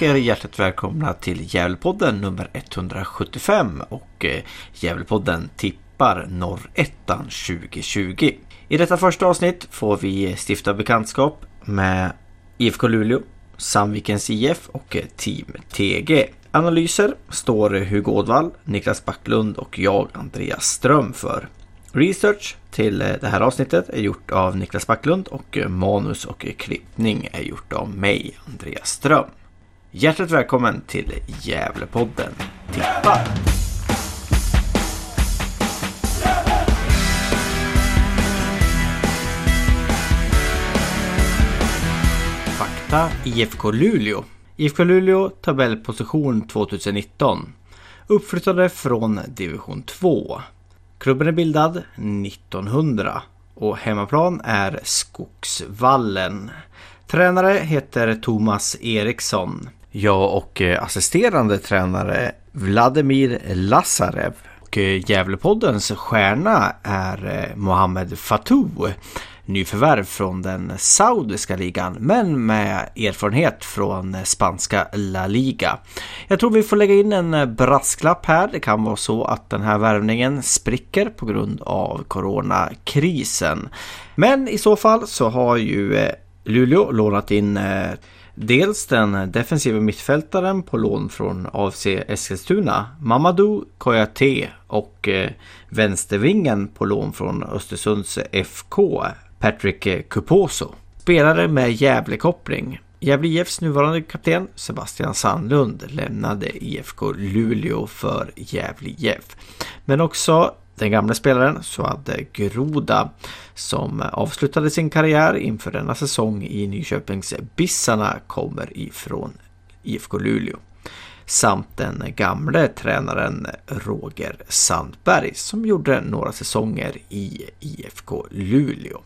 Jag er hjärtligt välkomna till Gävlepodden nummer 175 och eh, Gävlepodden tippar norrettan 2020. I detta första avsnitt får vi stifta bekantskap med IFK Luleå, Sandvikens IF och eh, Team TG. Analyser står Hugo Ådvall, Niklas Backlund och jag Andreas Ström för. Research till eh, det här avsnittet är gjort av Niklas Backlund och manus och klippning är gjort av mig, Andreas Ström. Hjärtligt välkommen till Gävlepodden Tippa! Fakta IFK Luleå IFK Luleå tabellposition 2019 Uppflyttade från division 2 Klubben är bildad 1900 och hemmaplan är Skogsvallen. Tränare heter Thomas Eriksson. Jag och eh, assisterande tränare Vladimir Lazarev. Och eh, Gävlepoddens stjärna är eh, Mohamed Fatou. Nyförvärv från den saudiska ligan men med erfarenhet från spanska La Liga. Jag tror vi får lägga in en brasklapp här. Det kan vara så att den här värvningen spricker på grund av coronakrisen. Men i så fall så har ju Luleå lånat in Dels den defensiva mittfältaren på lån från AFC Eskilstuna, Mamadou Koyate och eh, vänstervingen på lån från Östersunds FK, Patrick Kuposo. Spelare med Gävlekoppling. Gävle IFs nuvarande kapten Sebastian Sandlund lämnade IFK Luleå för Gävle IF. Men också den gamla spelaren Suad eh, Groda som avslutade sin karriär inför denna säsong i Nyköpings Bissarna kommer ifrån IFK Luleå. Samt den gamle tränaren Roger Sandberg som gjorde några säsonger i IFK Luleå.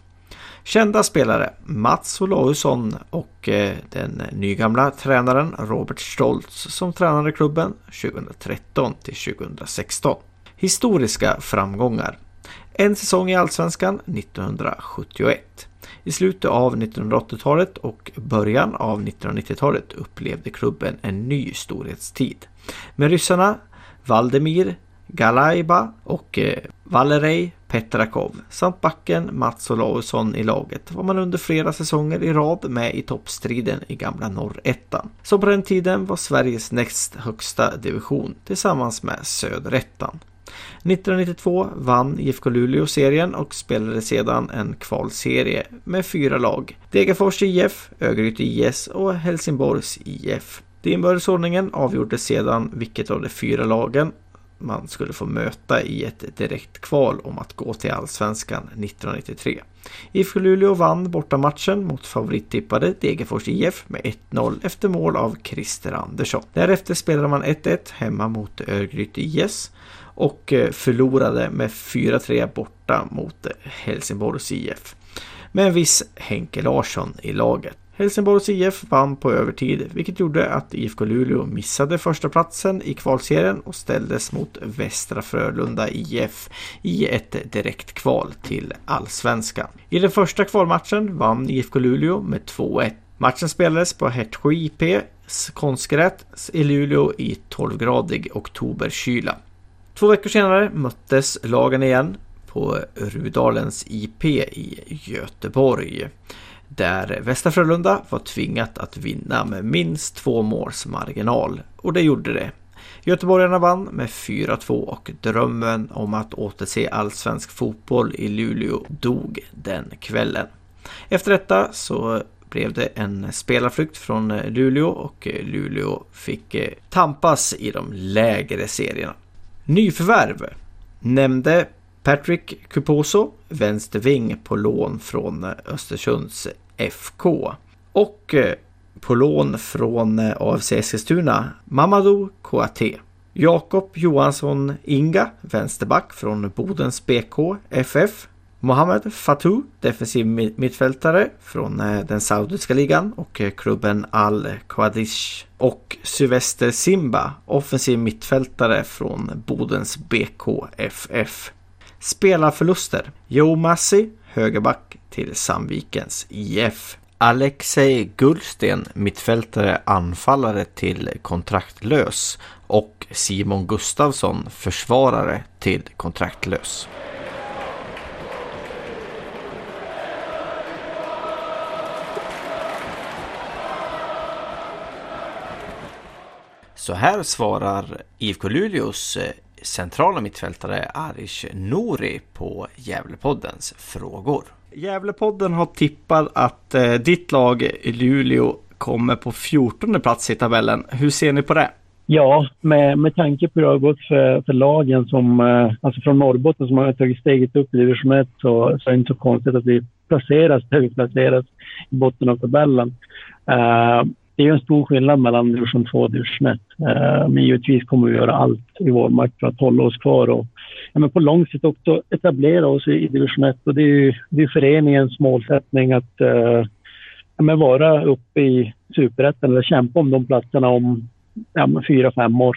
Kända spelare Mats Olausson och eh, den nygamla tränaren Robert Stoltz som tränade klubben 2013 till 2016 historiska framgångar. En säsong i Allsvenskan 1971. I slutet av 1980-talet och början av 1990-talet upplevde klubben en ny storhetstid. Med ryssarna Valdemir Galaiba och eh, Valerij Petrakov samt backen Mats Olausson i laget var man under flera säsonger i rad med i toppstriden i gamla norrettan. Som på den tiden var Sveriges näst högsta division tillsammans med söderettan. 1992 vann IFK Luleå serien och spelade sedan en kvalserie med fyra lag. Degerfors IF, Örgryte IS och Helsingborgs IF. Det inbördesordningen avgjorde sedan vilket av de fyra lagen man skulle få möta i ett direkt kval om att gå till Allsvenskan 1993. IFK Luleå vann bortamatchen mot favorittippade Degerfors IF med 1-0 efter mål av Christer Andersson. Därefter spelade man 1-1 hemma mot Örgryte IS och eh, förlorade med 4-3 borta mot Helsingborgs IF. Med en viss Henke Larsson i laget. Helsingborgs IF vann på övertid vilket gjorde att IFK Luleå missade första platsen i kvalserien och ställdes mot Västra Frölunda IF i ett direktkval till Allsvenskan. I den första kvalmatchen vann IFK Luleå med 2-1. Matchen spelades på Hertsjö IPs konstgräs i Luleå i 12-gradig oktoberkyla. Två veckor senare möttes lagen igen på Rudalens IP i Göteborg. Där Västra Frölunda var tvingat att vinna med minst två måls marginal. Och det gjorde det. Göteborgarna vann med 4-2 och drömmen om att återse allsvensk fotboll i Luleå dog den kvällen. Efter detta så blev det en spelarflykt från Luleå och Luleå fick tampas i de lägre serierna. Nyförvärv nämnde Patrick Cuposo, vänsterving på lån från Östersunds FK. Och eh, på lån från eh, AFC Eskilstuna, Mamadou Kouaté. Jakob Johansson Inga, vänsterback från Bodens BK FF. Mohamed Fatou, defensiv mittfältare från eh, den saudiska ligan och eh, klubben Al Qadish. Och Sylvester Simba, offensiv mittfältare från Bodens BKFF. Spelarförluster. Joe Massi, högerback till Sandvikens IF. Alexej Gullsten, mittfältare anfallare till kontraktlös och Simon Gustavsson, försvarare till kontraktlös. Så här svarar IFK Luleås eh, centrala mittfältare Arish Nouri på Gävlepoddens frågor. Gävlepodden har tippat att eh, ditt lag i Luleå kommer på 14 plats i tabellen. Hur ser ni på det? Ja, med, med tanke på hur det har gått för, för lagen som, eh, alltså från Norrbotten som har tagit steget upp i division 1 så, så är det inte så konstigt att vi placeras där vi placeras i botten av tabellen. Uh, det är en stor skillnad mellan division 2 och division 1. Uh, men givetvis kommer vi göra allt i vår makt för att hålla oss kvar och ja, men på lång sikt också etablera oss i division 1. Och det är ju det är föreningens målsättning att uh, ja, men vara uppe i superettan eller kämpa om de platserna om ja, fyra, fem år.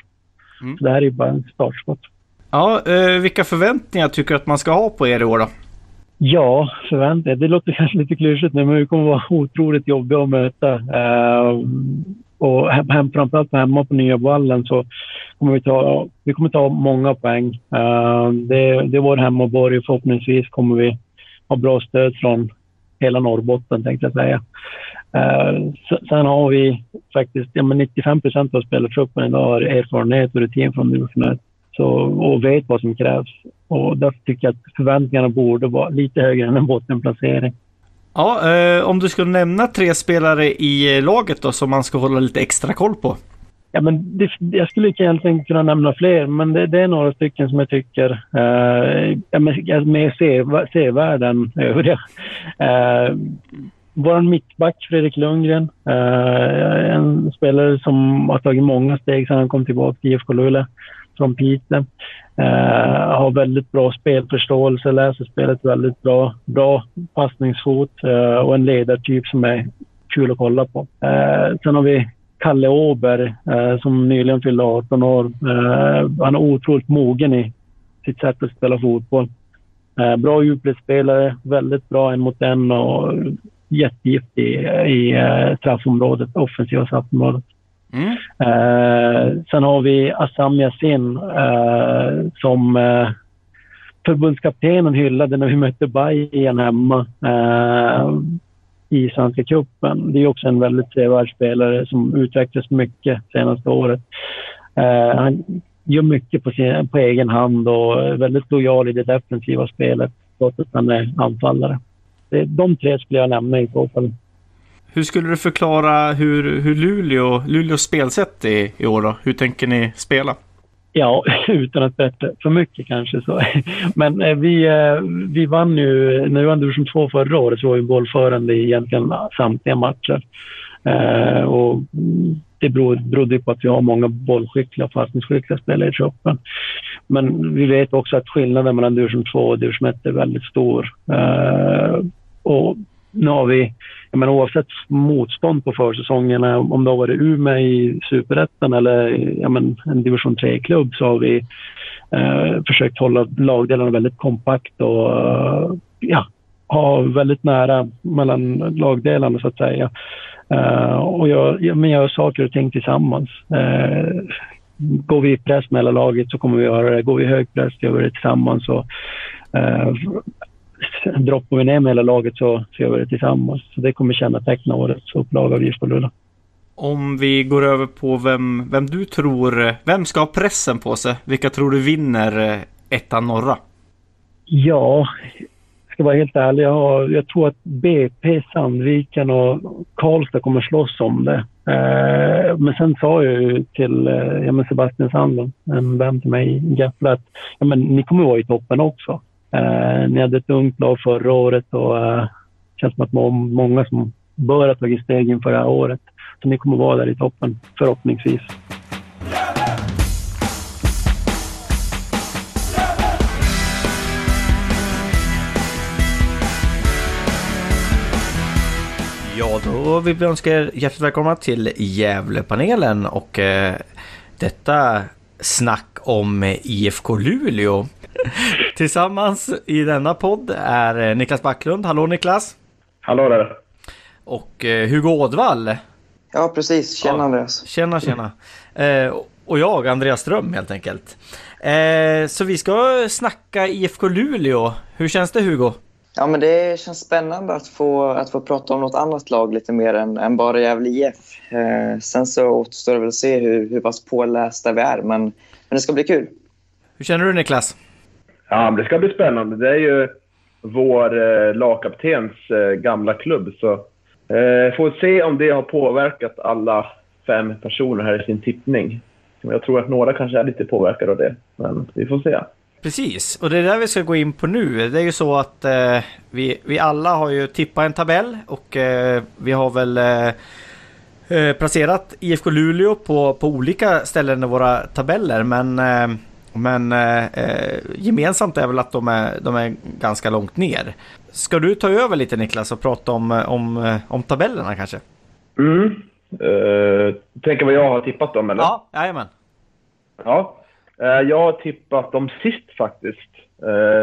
Mm. Så det här är ju bara en startskott. Ja, uh, vilka förväntningar tycker du att man ska ha på er i år då? Ja, förväntningar. Det låter kanske lite klyschigt nu, men vi kommer vara otroligt jobbiga att möta. Uh, och hem, framförallt hemma på nya vallen så kommer vi ta, vi kommer ta många poäng. Uh, det, det är vår hemmaborg och förhoppningsvis kommer vi ha bra stöd från hela Norrbotten tänkte jag säga. Uh, sen har vi faktiskt, ja, men 95 procent av spelartruppen idag har erfarenhet och rutin från division 1 och vet vad som krävs. Och därför tycker jag att förväntningarna borde vara lite högre än en bottenplacering. Ja, eh, om du skulle nämna tre spelare i laget då som man ska hålla lite extra koll på? Ja, men det, jag skulle egentligen kunna nämna fler, men det, det är några stycken som jag tycker eh, är mer sevärda än övriga. Eh, vår mittback Fredrik Lundgren, eh, en spelare som har tagit många steg sedan han kom tillbaka till IFK Luleå från Piteå. Eh, har väldigt bra spelförståelse, läser spelet väldigt bra. Bra passningsfot eh, och en ledartyp som är kul att kolla på. Eh, sen har vi Kalle Åberg eh, som nyligen fyllde 18 år. Eh, han är otroligt mogen i sitt sätt att spela fotboll. Eh, bra djupledsspelare, väldigt bra en mot en och jättegiftig i, i straffområdet, offensiva straffområdet. Mm. Eh, sen har vi Assam Yassin eh, som eh, förbundskaptenen hyllade när vi mötte Bayern hemma eh, i Svenska cupen. Det är också en väldigt sevärd spelare som utvecklats mycket senaste året. Eh, han gör mycket på, sin, på egen hand och är väldigt lojal i det defensiva spelet trots att han är anfallare. Det, de tre skulle jag nämna i så fall. Hur skulle du förklara hur, hur Luleå, Luleås spelsätt är i år då? Hur tänker ni spela? Ja, utan att berätta för mycket kanske. Så. Men eh, vi, eh, vi vann ju, när vi vann division 2 förra året så var vi bollförande i egentligen samtliga matcher. Eh, och det berodde på att vi har många bollskickliga och passningsskickliga spelare i truppen. Men vi vet också att skillnaden mellan division 2 och division 1 är väldigt stor. och nu har vi, jag menar, oavsett motstånd på försäsongerna, eh, om det har varit Umeå i superettan eller jag menar, en division 3-klubb så har vi eh, försökt hålla lagdelarna väldigt kompakt och eh, ja, ha väldigt nära mellan lagdelarna så att säga. Eh, och jag, men gör saker och ting tillsammans. Eh, går vi i press med hela laget så kommer vi göra det. Går vi i hög press gör vi det tillsammans. Och, eh, droppar vi ner med hela laget så, så gör vi det tillsammans. Så det kommer känneteckna årets upplaga av IFK Luleå. Om vi går över på vem, vem du tror, vem ska ha pressen på sig? Vilka tror du vinner eh, ettan norra? Ja, ska vara helt ärlig, jag, jag tror att BP, Sandviken och Karlstad kommer slåss om det. Eh, men sen sa jag ju till eh, ja, Sebastian Sandlund, en vän till mig i Gefle, att ja, men, ni kommer vara i toppen också. Eh, ni hade ett ungt lag förra året och eh, det känns som att må, många som bör ha tagit steg inför det här året. Så ni kommer vara där i toppen, förhoppningsvis. Ja, då vill vi önska er hjärtligt välkomna till Gävlepanelen och eh, detta snack om IFK Luleå. Tillsammans i denna podd är Niklas Backlund. Hallå Niklas! Hallå där! Och eh, Hugo Ådvall. Ja, precis. Tjena ja. Andreas. Tjena, tjena. Eh, och jag, Andreas Ström helt enkelt. Eh, så vi ska snacka IFK Luleå. Hur känns det Hugo? Ja, men det känns spännande att få, att få prata om något annat lag lite mer än, än bara Gävle IF. Eh, sen så återstår det väl att se hur, hur pass pålästa vi är, men, men det ska bli kul. Hur känner du Niklas? Ja, det ska bli spännande. Det är ju vår eh, lagkaptens eh, gamla klubb, så eh, får se om det har påverkat alla fem personer här i sin tippning. Jag tror att några kanske är lite påverkade av det, men vi får se. Precis, och det är där vi ska gå in på nu. Det är ju så att eh, vi, vi alla har ju tippat en tabell och eh, vi har väl eh, eh placerat IFK Luleå på, på olika ställen i våra tabeller. Men, eh, men eh, gemensamt är väl att de är, de är ganska långt ner. Ska du ta över lite Niklas och prata om, om, om tabellerna kanske? Mm. Uh, tänker vad jag har tippat dem eller? Ja, jajamän. Ja. Eh, jag har tippat dem sist faktiskt. Eh,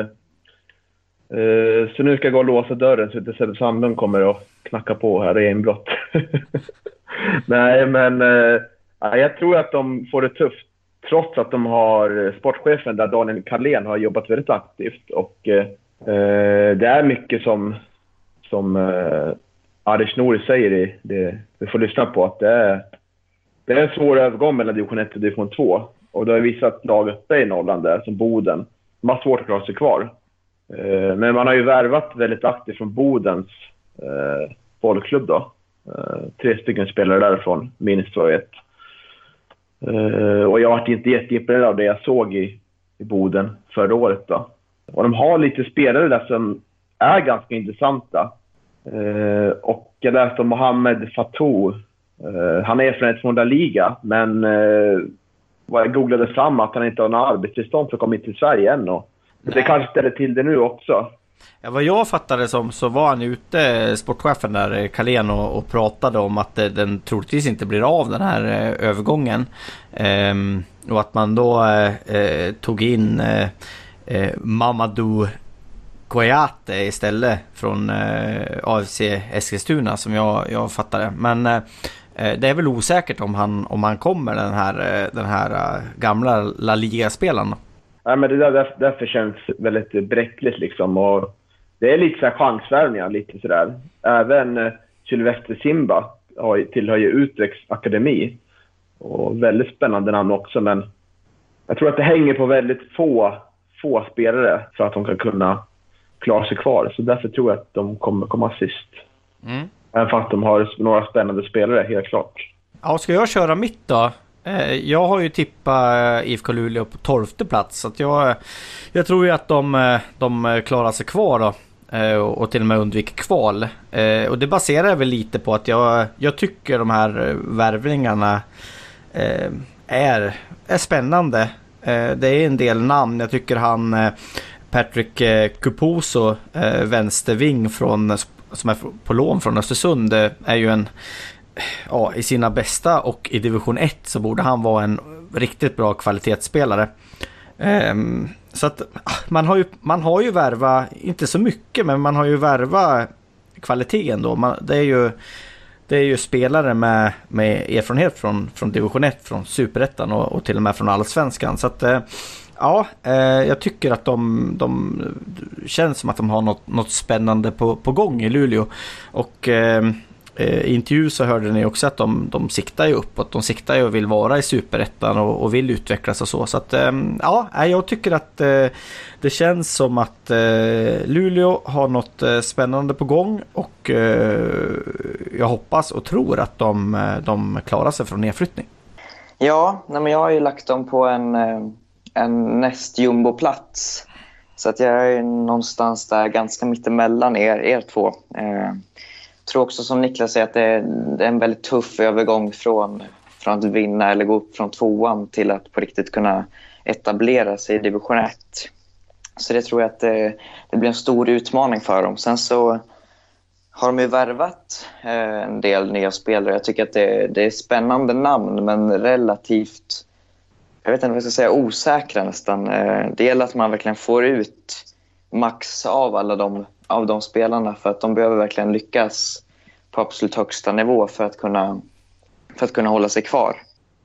eh, så nu ska jag gå och låsa dörren så inte Sebbe Sandlund kommer och knacka på här i inbrott. Nej, men eh, jag tror att de får det tufft trots att de har eh, sportchefen där Daniel Karlén har jobbat väldigt aktivt. Och eh, det är mycket som, som Arish Nouri säger i det vi får lyssna på, att det är, det är en svår övergång mellan division 1 och division 2. Och det har visat lag uppe i Norrland där, som Boden. De har svårt att klara sig kvar. Eh, men man har ju värvat väldigt aktivt från Bodens eh, bollklubb då. Eh, tre stycken spelare därifrån, minst jag vet. Eh, och jag varit inte jätteimponerad av det jag såg i, i Boden förra året då. Och de har lite spelare där som är ganska intressanta. Eh, och jag läste om Mohamed Fatou. Eh, han är från ett från liga, men vad jag googlade fram att han inte har något arbetstillstånd för att komma hit till Sverige än. Och det kanske ställer till det nu också. Ja, vad jag fattade som så var han ute, eh, sportchefen där, eh, Carlén, och, och pratade om att det, den troligtvis inte blir av den här eh, övergången. Ehm, och att man då eh, tog in eh, Mamadou Koyate istället från eh, AFC Eskilstuna som jag, jag fattade. Men eh, det är väl osäkert om han, om han kommer den här, den här gamla La Liga-spelaren. Ja, men det där, därför känns väldigt bräckligt liksom. Och det är lite så här chansvärvningar, lite sådär. Även Sylvester Simba tillhör ju Utrechts akademi. Och väldigt spännande namn också, men jag tror att det hänger på väldigt få, få spelare för att de kan kunna klara sig kvar. Så därför tror jag att de kommer komma sist. Mm. Även fast de har några spännande spelare, helt klart. Ja, ska jag köra mitt då? Eh, jag har ju tippat eh, IFK Luleå på tolfte plats. Så att jag, jag tror ju att de, eh, de klarar sig kvar då. Och till och med undviker kval. Och det baserar jag väl lite på att jag, jag tycker de här värvningarna är, är spännande. Det är en del namn. Jag tycker han Patrick Cuposo, vänsterving från som är på lån från Östersund är ju en, ja i sina bästa och i division 1 så borde han vara en riktigt bra kvalitetsspelare. Um, så att ah, man har ju, man har ju värva, inte så mycket, men man har ju värva kvaliteten då. Man, det är ju det är ju spelare med, med erfarenhet från, från division 1, från superettan och, och till och med från allsvenskan. Så att eh, Ja, eh, jag tycker att de, de känns som att de har något, något spännande på, på gång i Luleå. Och ehm, Eh, i intervju så hörde ni också att de, de siktar ju uppåt. De siktar ju och vill vara i superettan och, och vill utvecklas och så. Så att ehm, ja, jag tycker att eh, det känns som att eh, Luleå har något spännande på gång och jag hoppas och tror att de, de klarar sig från nedflyttning. Ja, nej men jag har ju lagt dem på en, en näst-jumboplats. Så att jag är någonstans där ganska mittemellan er, er två. Tror också som Niklas säger att det är, en väldigt tuff övergång från, från att vinna eller gå upp från tvåan till att på riktigt kunna etablera sig i division 1. Så det tror jag att det, det blir en stor utmaning för dem. Sen så har de ju värvat eh, en del nya spelare. Jag tycker att det, det är spännande namn men relativt jag vet inte vad jag ska säga, osäkra nästan. Eh, det gäller att man verkligen får ut max av alla de, av de spelarna för att de behöver verkligen lyckas på absolut högsta nivå för att kunna, för att kunna hålla sig kvar.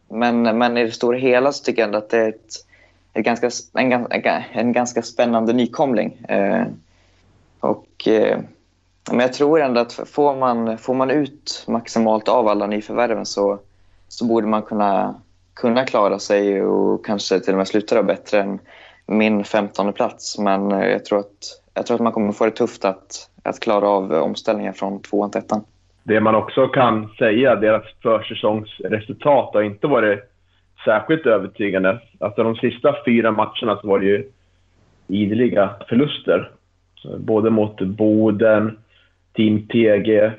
Men, men i det stora hela så tycker jag ändå att det är ett, ett ganska, en, en ganska spännande nykomling. Eh, och, eh, men jag tror ändå att får man, får man ut maximalt av alla nyförvärven så, så borde man kunna kunna klara sig och kanske till och med sluta då bättre än min 15 plats. Men eh, jag tror att, jag tror att man kommer få det tufft att, att klara av omställningen från tvåan till ettan. Det man också kan säga, deras försäsongsresultat har inte varit särskilt övertygande. Alltså de sista fyra matcherna så var det ju ideliga förluster. Både mot Boden, Team PG,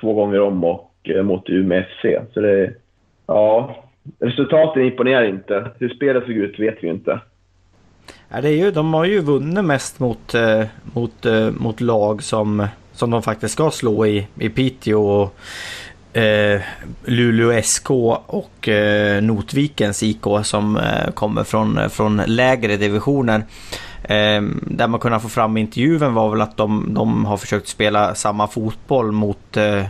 två gånger om och eh, mot Umeå FC. Så det, ja, Resultaten imponerar inte. Hur spelet såg ut vet vi inte. Ja, det är ju, de har ju vunnit mest mot, eh, mot, eh, mot lag som, som de faktiskt ska slå i, i Piteå. Och, eh, Luleå SK och eh, Notvikens IK som eh, kommer från, eh, från lägre divisioner. Eh, där man kunde få fram intervjun var väl att de, de har försökt spela samma fotboll mot eh,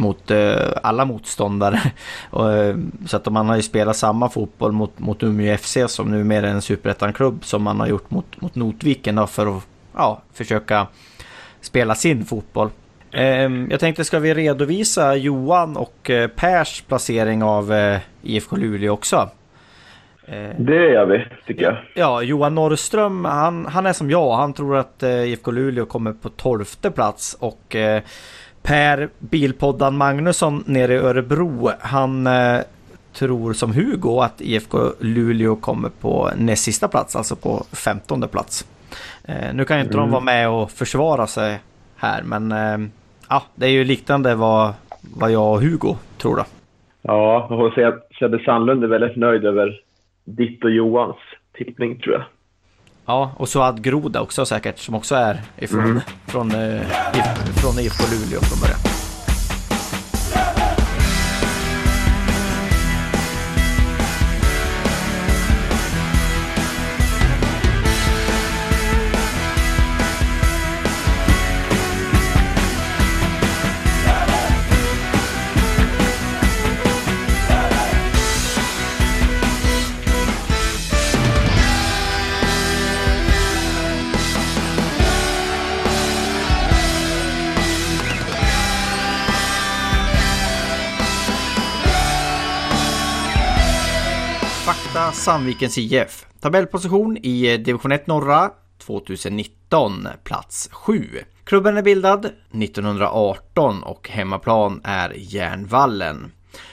mot eh, alla motståndare. eh, så att man har ju spelat samma fotboll mot, mot Umeå FC som numera är en superettan-klubb som man har gjort mot, mot Notviken då, för att ja, försöka spela sin fotboll. Ehm, jag tänkte, ska vi redovisa Johan och eh, Pers placering av IFK Luleå också? Det gör vi, tycker jag. Ja, Johan Norrström, han, han är som jag. Han tror att IFK Luleå kommer på tolfte plats och Per Bilpoddan Magnusson nere i Örebro, han eh, tror som Hugo att IFK Luleå kommer på näst sista plats, alltså på femtonde plats. Eh, nu kan ju inte mm. de vara med och försvara sig här, men eh, ja, det är ju liknande vad, vad jag och Hugo tror då. Ja, att Sebbe Sandlund är väldigt nöjd över ditt och Johans tippning tror jag. Ja, och Suad Groda också säkert, som också är ifrån, mm. från, eh, från IFK Luleå från början. Sandvikens IF. Tabellposition i eh, division 1 norra 2019, plats 7. Klubben är bildad 1918 och hemmaplan är Järnvallen.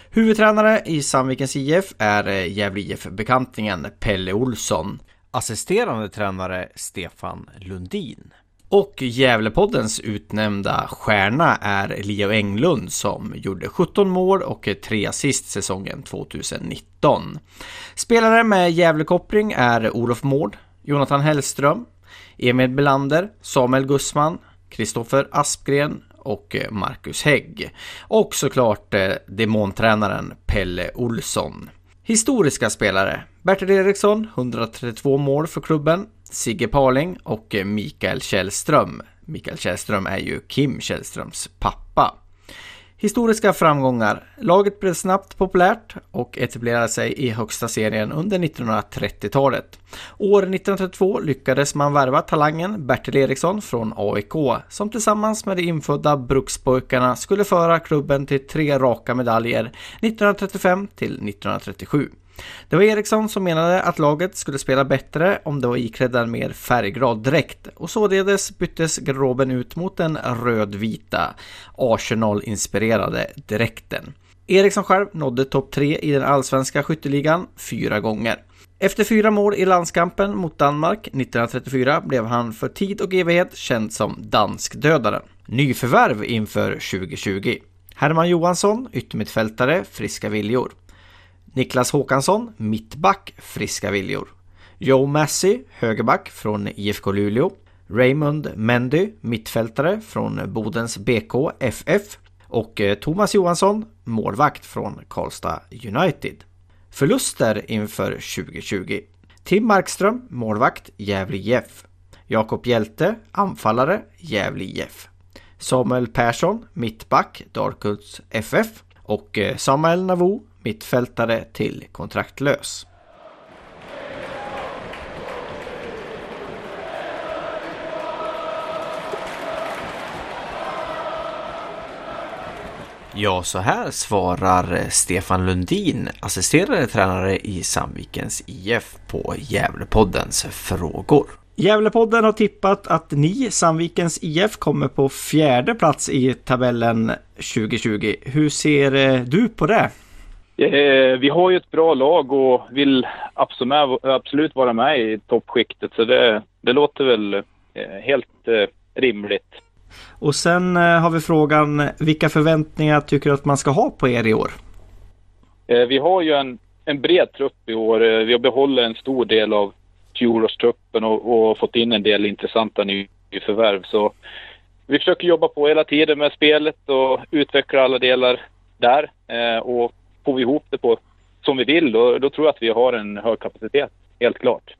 Huvudtränare i Sandvikens IF är eh, Gävle IF-bekantingen Pelle Olsson. Assisterande tränare Stefan Lundin. Och Gävlepoddens utnämnda stjärna är Leo Englund som gjorde 17 mål och 3 assist säsongen 2019. Spelare med Gävlekoppling är Olof Mård, Jonathan Hellström, Emil Belander, Samuel Gussman, Kristoffer Aspgren och Marcus Hägg. Och såklart eh, demontränaren Pelle Olsson. Historiska spelare. Bertil Eriksson, 132 mål för klubben. Sigge Parling och Mikael Källström. Mikael Källström är ju Kim Källströms pappa. Historiska framgångar. Laget blev snabbt populärt och etablerade sig i högsta serien under 1930-talet. År 1932 lyckades man värva talangen Bertil Eriksson från AIK som tillsammans med de infödda brukspojkarna skulle föra klubben till tre raka medaljer 1935 till 1937. Det var Eriksson som menade att laget skulle spela bättre om det var iklädda en mer färgglad dräkt och således byttes garderoben ut mot den rödvita Arsenal-inspirerade dräkten. Eriksson själv nådde topp tre i den allsvenska skytteligan fyra gånger. Efter fyra mål i landskampen mot Danmark 1934 blev han för tid och evighet känd som danskdödaren. Nyförvärv inför 2020. Herman Johansson, yttermittfältare, friska viljor. Niklas Håkansson, mittback, friska viljor. Joe Massey, högerback från IFK Luleå. Raymond Mendy, mittfältare från Bodens BK FF. Och eh, Thomas Johansson, målvakt från Karlstad United. Förluster inför 2020. Tim Markström, målvakt, Gävle IF. Jakob Hjälte, anfallare, Gävle IF. Samuel Persson, mittback, Darkhults FF. Och eh, Samuel Navo, mittfältare till kontraktlös. Ja, så här svarar Stefan Lundin, assisterande tränare i Sandvikens IF på Gävlepoddens frågor. Gävlepodden har tippat att ni, Sandvikens IF, kommer på fjärde plats i tabellen 2020. Hur ser eh, du på det? Eh, vi har ju ett bra lag och vill absolut vara med i toppskiktet så det, det låter väl eh, helt eh, rimligt. Och sen har vi frågan, vilka förväntningar tycker du att man ska ha på er i år? Vi har ju en, en bred trupp i år. Vi har behållit en stor del av fjolårstruppen och, och fått in en del intressanta nyförvärv. Så vi försöker jobba på hela tiden med spelet och utveckla alla delar där. Och får vi ihop det på som vi vill, då, då tror jag att vi har en hög kapacitet. Helt klart.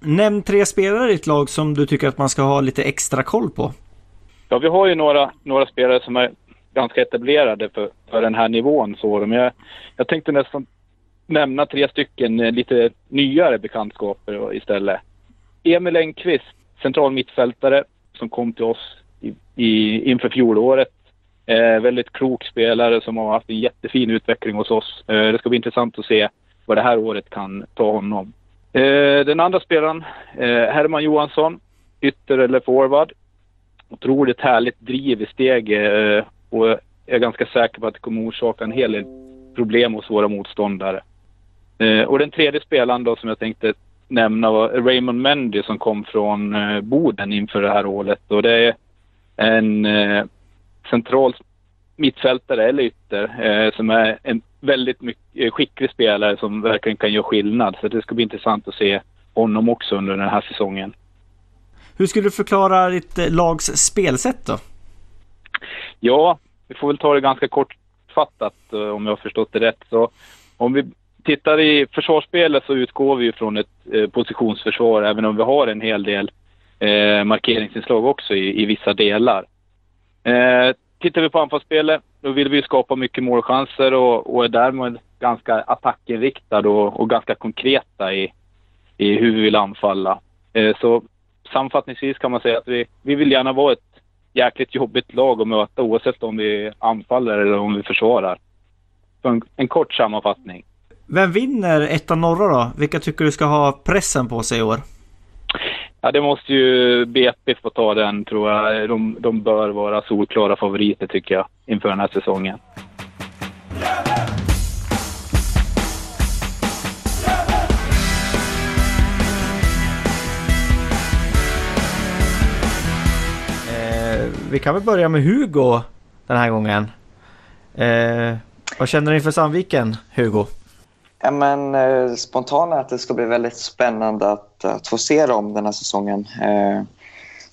Nämn tre spelare i ditt lag som du tycker att man ska ha lite extra koll på. Ja, vi har ju några, några spelare som är ganska etablerade för, för den här nivån. Så, men jag, jag tänkte nästan nämna tre stycken eh, lite nyare bekantskaper istället. Emil Engqvist, central mittfältare som kom till oss i, i, inför fjolåret. Eh, väldigt klok spelare som har haft en jättefin utveckling hos oss. Eh, det ska bli intressant att se vad det här året kan ta honom. Eh, den andra spelaren, eh, Herman Johansson, ytter eller forward. Otroligt härligt driv i steg eh, och jag är ganska säker på att det kommer orsaka en hel del problem hos våra motståndare. Eh, och den tredje spelaren då som jag tänkte nämna var Raymond Mendy som kom från eh, Boden inför det här året. Och det är en eh, central mittfältare eller ytter eh, som är en väldigt mycket, eh, skicklig spelare som verkligen kan göra skillnad. Så det ska bli intressant att se honom också under den här säsongen. Hur skulle du förklara ditt eh, lags spelsätt då? Ja, vi får väl ta det ganska kortfattat eh, om jag har förstått det rätt. Så om vi tittar i försvarsspelet så utgår vi från ett positionsförsvar även om vi har en hel del eh, markeringsinslag också i, i vissa delar. Eh, tittar vi på anfallsspelet, då vill vi skapa mycket målchanser och, och är därmed ganska attackinriktade och, och ganska konkreta i, i hur vi vill anfalla. Eh, så sammanfattningsvis kan man säga att vi, vi vill gärna vara ett jäkligt jobbigt lag att möta oavsett om vi anfaller eller om vi försvarar. Så en, en kort sammanfattning. Vem vinner ettan norra då? Vilka tycker du ska ha pressen på sig i år? Ja, det måste ju BP få ta den tror jag. De, de bör vara solklara favoriter tycker jag inför den här säsongen. Eh, vi kan väl börja med Hugo den här gången. Eh, vad känner du inför Sandviken, Hugo? Ja, men, eh, spontant är att det ska bli väldigt spännande att, att få se dem den här säsongen. Eh,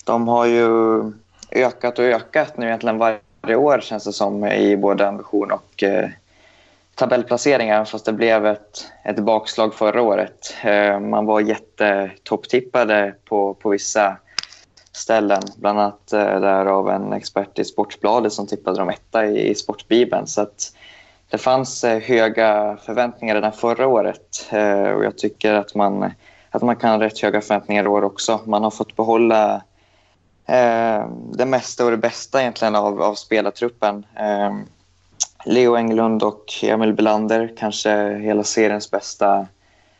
de har ju ökat och ökat nu egentligen varje år känns det som i både ambition och eh, tabellplaceringar fast det blev ett, ett bakslag förra året. Eh, man var jättetopptippade på, på vissa ställen. Bland annat eh, där av en expert i Sportbladet som tippade dem etta i, i Sportbibeln. Så att det fanns eh, höga förväntningar redan förra året eh, och jag tycker att man, att man kan ha rätt höga förväntningar i år också. Man har fått behålla eh, det mesta och det bästa egentligen av, av spelartruppen. Eh, Leo Englund och Emil Belander, kanske hela seriens bästa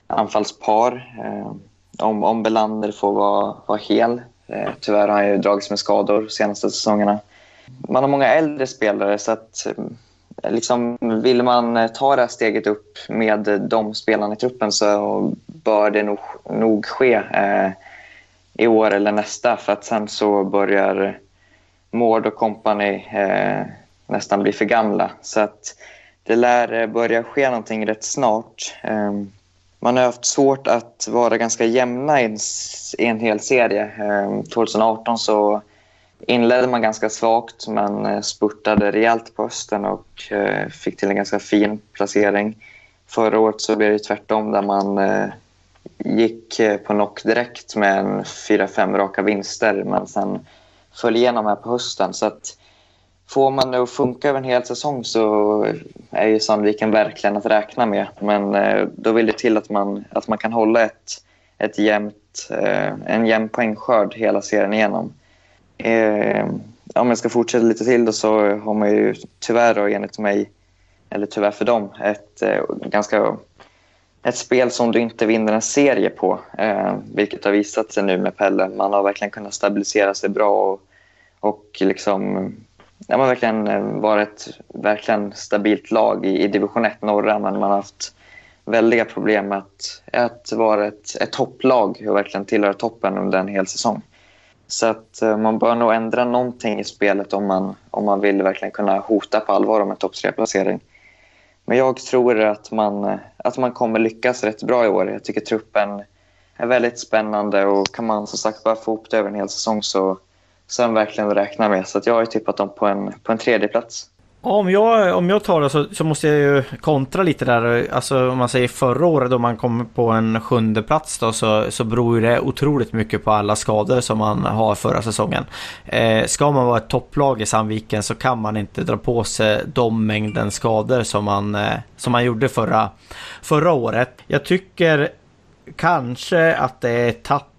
anfallspar. Eh, om, om Belander får vara, vara hel. Eh, tyvärr har han ju dragits med skador de senaste säsongerna. Man har många äldre spelare så att eh, liksom, vill man eh, ta det här steget upp med de spelarna i truppen så bör det nog, nog ske eh, i år eller nästa för att sen så börjar Mård och company eh, nästan bli för gamla. Så att det lär eh, börja ske någonting rätt snart. Eh, man har haft svårt att vara ganska jämna i en, i en hel serie. Ehm, 2018 så inledde man ganska svagt men eh, spurtade rejält på hösten och eh, fick till en ganska fin placering. Förra året så blev det tvärtom där man eh, gick på knock direkt med en 4-5 raka vinster men sen föll igenom här på hösten. Så att Får man det att funka över en hel säsong så är ju Sandviken verkligen att räkna med. Men då vill det till att man, att man kan hålla ett, ett jämnt, en jämn poängskörd hela serien igenom. Eh, om jag ska fortsätta lite till då så har man ju tyvärr då, enligt mig, eller tyvärr för dem, ett eh, ganska ett spel som du inte vinner en serie på, eh, vilket har visat sig nu med Pelle. Man har verkligen kunnat stabilisera sig bra och, och liksom ja, har verkligen eh, varit ett verkligen stabilt lag i, i division 1 norra men man har haft väldiga problem med att, att vara ett, ett topplag och verkligen tillhöra toppen under en hel säsong. Så att eh, man bör nog ändra någonting i spelet om man, om man vill verkligen kunna hota på allvar om en topp placering Men jag tror att man, eh, att man kommer lyckas rätt bra i år. Jag tycker truppen är väldigt spännande och kan man som sagt bara få ihop det över en hel säsong så är de verkligen räkna med. Så jag har ju tippat dem på en, på en tredje plats. Om jag, om jag tar det så, så, måste jag ju kontra lite där. Alltså om man säger förra året då man kom på en sjunde plats då så, så beror det otroligt mycket på alla skador som man har förra säsongen. Eh, ska man vara ett topplag i Sandviken så kan man inte dra på sig de mängden skador som man, eh, som man gjorde förra, förra året. Jag tycker kanske att det är ett tapp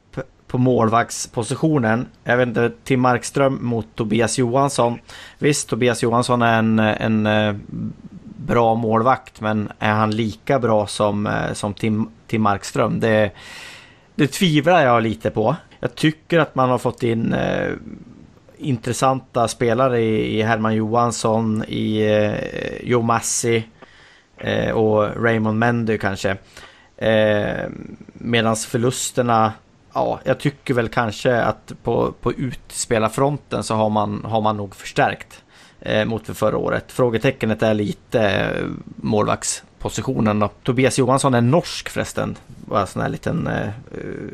på målvaktspositionen. Jag vet inte, Tim Markström mot Tobias Johansson. Visst, Tobias Johansson är en, en eh, bra målvakt, men är han lika bra som, eh, som Tim, Tim Markström? Det, det tvivlar jag lite på. Jag tycker att man har fått in eh, intressanta spelare i, i Herman Johansson, i eh, Joe Massi eh, och Raymond Mendy kanske. Eh, Medan förlusterna ja, jag tycker väl kanske att på, på utspelarfronten så har man, har man nog förstärkt eh, mot för förra året. Frågetecknet är lite eh, målvaktspositionen då. Tobias Johansson är norsk förresten. Bara en sån här liten eh,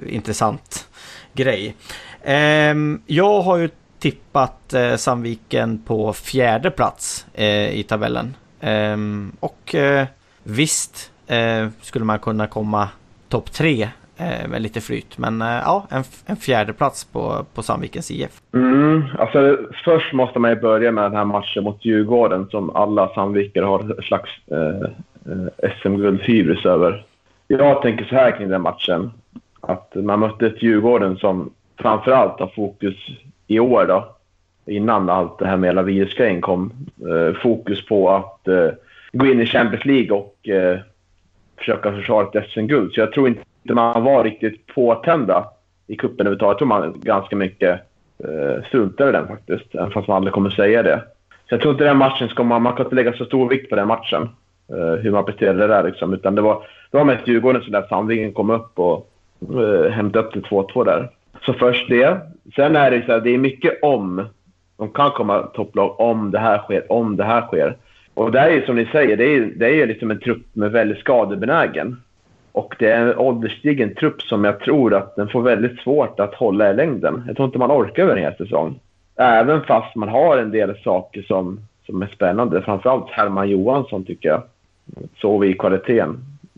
intressant grej. Eh, jag har ju tippat eh, Sandviken på fjärde plats eh, i tabellen. Ehm, och eh, visst eh, skulle man kunna komma topp tre Eh, med lite flyt. Men eh, ja, en, en fjärde plats på, på Sandvikens IF. Mm, alltså, först måste man ju börja med den här matchen mot Djurgården som alla Sandvikare har ett slags eh, eh SM-guldhybris över. Jag tänker så här kring den matchen. Att man mötte ett Djurgården som framförallt har fokus i år då, innan allt det här med hela virusgrejen kom, eh, fokus på att eh, gå in i Champions League och eh, försöka försvara ett SM-guld. Så jag tror inte man var riktigt påtända i kuppen överhuvudtaget. Jag tror man ganska mycket eh, struntade i den faktiskt, även fast man aldrig kommer säga det. Så jag tror inte den matchen ska man, man kan inte lägga så stor vikt på den matchen, eh, hur man presterade där liksom. Utan det var, det var mest Djurgården som lät Sandviken komma upp och eh, hämta upp till 2-2 där. Så först det. Sen är det så här, det är mycket om. De kan komma topplag om det här sker, om det här sker. Och det är ju som ni säger, det är, det är liksom en trupp med väldigt skadebenägen. Och det är en ålderstigen trupp som jag tror att den får väldigt svårt att hålla i längden. Jag tror inte man orkar över en hel säsong. Även fast man har en del saker som, som är spännande. Framförallt Herman Johansson tycker jag. Såg vi i kvaliteten